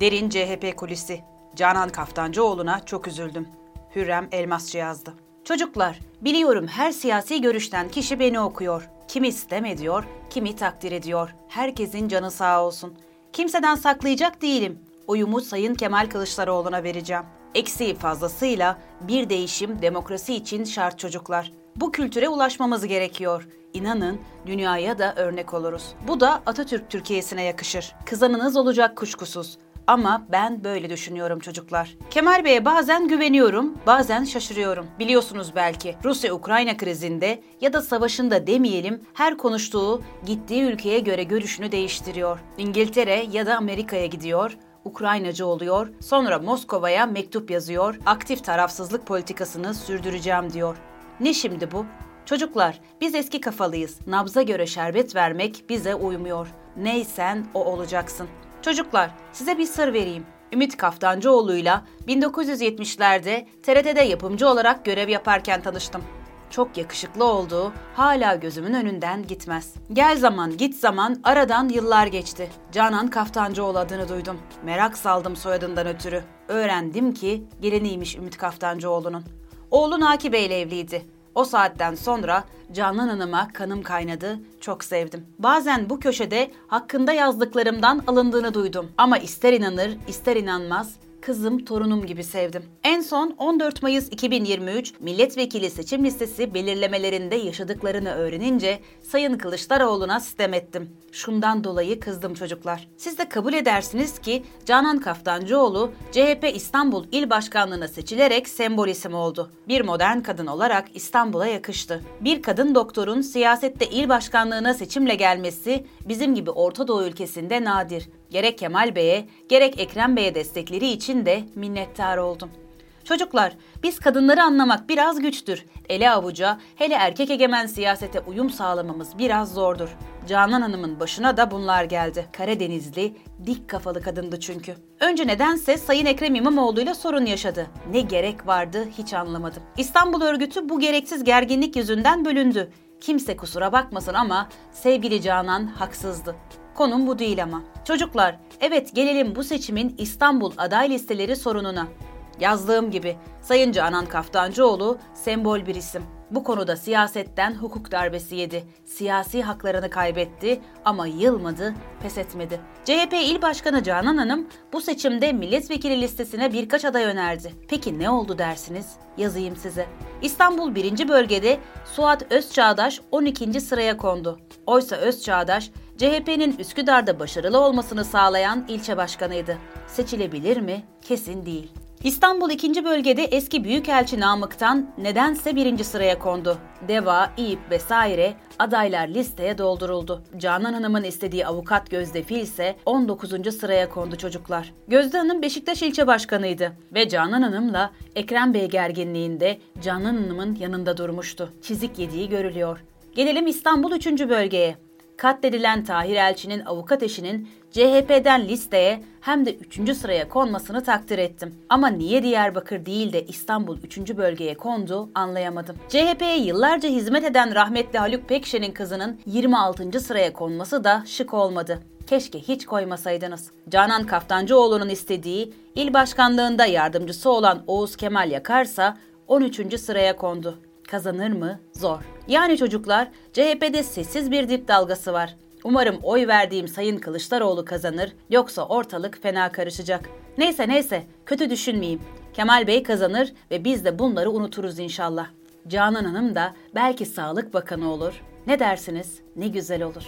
Derin CHP kulisi. Canan Kaftancıoğlu'na çok üzüldüm. Hürrem Elmasçı yazdı. Çocuklar, biliyorum her siyasi görüşten kişi beni okuyor. Kimi istem ediyor, kimi takdir ediyor. Herkesin canı sağ olsun. Kimseden saklayacak değilim. Oyumu Sayın Kemal Kılıçdaroğlu'na vereceğim. Eksiği fazlasıyla bir değişim demokrasi için şart çocuklar. Bu kültüre ulaşmamız gerekiyor. İnanın dünyaya da örnek oluruz. Bu da Atatürk Türkiye'sine yakışır. Kızanınız olacak kuşkusuz. Ama ben böyle düşünüyorum çocuklar. Kemal Bey'e bazen güveniyorum, bazen şaşırıyorum. Biliyorsunuz belki Rusya-Ukrayna krizinde ya da savaşında demeyelim her konuştuğu gittiği ülkeye göre görüşünü değiştiriyor. İngiltere ya da Amerika'ya gidiyor, Ukraynacı oluyor, sonra Moskova'ya mektup yazıyor, aktif tarafsızlık politikasını sürdüreceğim diyor. Ne şimdi bu? Çocuklar, biz eski kafalıyız. Nabza göre şerbet vermek bize uymuyor. Neysen o olacaksın. Çocuklar, size bir sır vereyim. Ümit Kaftancıoğlu'yla 1970'lerde TRT'de yapımcı olarak görev yaparken tanıştım. Çok yakışıklı olduğu hala gözümün önünden gitmez. Gel zaman git zaman aradan yıllar geçti. Canan Kaftancıoğlu adını duydum. Merak saldım soyadından ötürü. Öğrendim ki geliniymiş Ümit Kaftancıoğlu'nun. Oğlu Naki Bey'le evliydi. O saatten sonra Canan Hanım'a kanım kaynadı, çok sevdim. Bazen bu köşede hakkında yazdıklarımdan alındığını duydum. Ama ister inanır, ister inanmaz kızım, torunum gibi sevdim. En son 14 Mayıs 2023 milletvekili seçim listesi belirlemelerinde yaşadıklarını öğrenince Sayın Kılıçdaroğlu'na sistem ettim. Şundan dolayı kızdım çocuklar. Siz de kabul edersiniz ki Canan Kaftancıoğlu CHP İstanbul İl Başkanlığı'na seçilerek sembol isim oldu. Bir modern kadın olarak İstanbul'a yakıştı. Bir kadın doktorun siyasette il başkanlığına seçimle gelmesi bizim gibi Orta Doğu ülkesinde nadir. Gerek Kemal Bey'e, gerek Ekrem Bey'e destekleri için de minnettar oldum. Çocuklar, biz kadınları anlamak biraz güçtür. Ele avuca, hele erkek egemen siyasete uyum sağlamamız biraz zordur. Canan Hanım'ın başına da bunlar geldi. Karadenizli, dik kafalı kadındı çünkü. Önce nedense Sayın Ekrem İmamoğlu'yla sorun yaşadı. Ne gerek vardı hiç anlamadım. İstanbul örgütü bu gereksiz gerginlik yüzünden bölündü. Kimse kusura bakmasın ama sevgili Canan haksızdı. Konum bu değil ama. Çocuklar, evet gelelim bu seçimin İstanbul aday listeleri sorununa. Yazdığım gibi Sayın Canan Kaftancıoğlu sembol bir isim. Bu konuda siyasetten hukuk darbesi yedi. Siyasi haklarını kaybetti ama yılmadı, pes etmedi. CHP İl Başkanı Canan Hanım bu seçimde milletvekili listesine birkaç aday önerdi. Peki ne oldu dersiniz? Yazayım size. İstanbul 1. bölgede Suat Özçağdaş 12. sıraya kondu. Oysa Özçağdaş CHP'nin Üsküdar'da başarılı olmasını sağlayan ilçe başkanıydı. Seçilebilir mi? Kesin değil. İstanbul 2. bölgede eski Büyükelçi Namık'tan nedense birinci sıraya kondu. Deva, İYİP vesaire adaylar listeye dolduruldu. Canan Hanım'ın istediği avukat Gözde Fil ise 19. sıraya kondu çocuklar. Gözde Hanım Beşiktaş ilçe başkanıydı ve Canan Hanım'la Ekrem Bey gerginliğinde Canan Hanım'ın yanında durmuştu. Çizik yediği görülüyor. Gelelim İstanbul 3. bölgeye katledilen Tahir Elçi'nin avukat eşinin CHP'den listeye hem de 3. sıraya konmasını takdir ettim. Ama niye Diyarbakır değil de İstanbul 3. bölgeye kondu anlayamadım. CHP'ye yıllarca hizmet eden rahmetli Haluk Pekşen'in kızının 26. sıraya konması da şık olmadı. Keşke hiç koymasaydınız. Canan Kaftancıoğlu'nun istediği il başkanlığında yardımcısı olan Oğuz Kemal Yakarsa 13. sıraya kondu. Kazanır mı? Zor. Yani çocuklar CHP'de sessiz bir dip dalgası var. Umarım oy verdiğim Sayın Kılıçdaroğlu kazanır yoksa ortalık fena karışacak. Neyse neyse kötü düşünmeyeyim. Kemal Bey kazanır ve biz de bunları unuturuz inşallah. Canan Hanım da belki Sağlık Bakanı olur. Ne dersiniz? Ne güzel olur.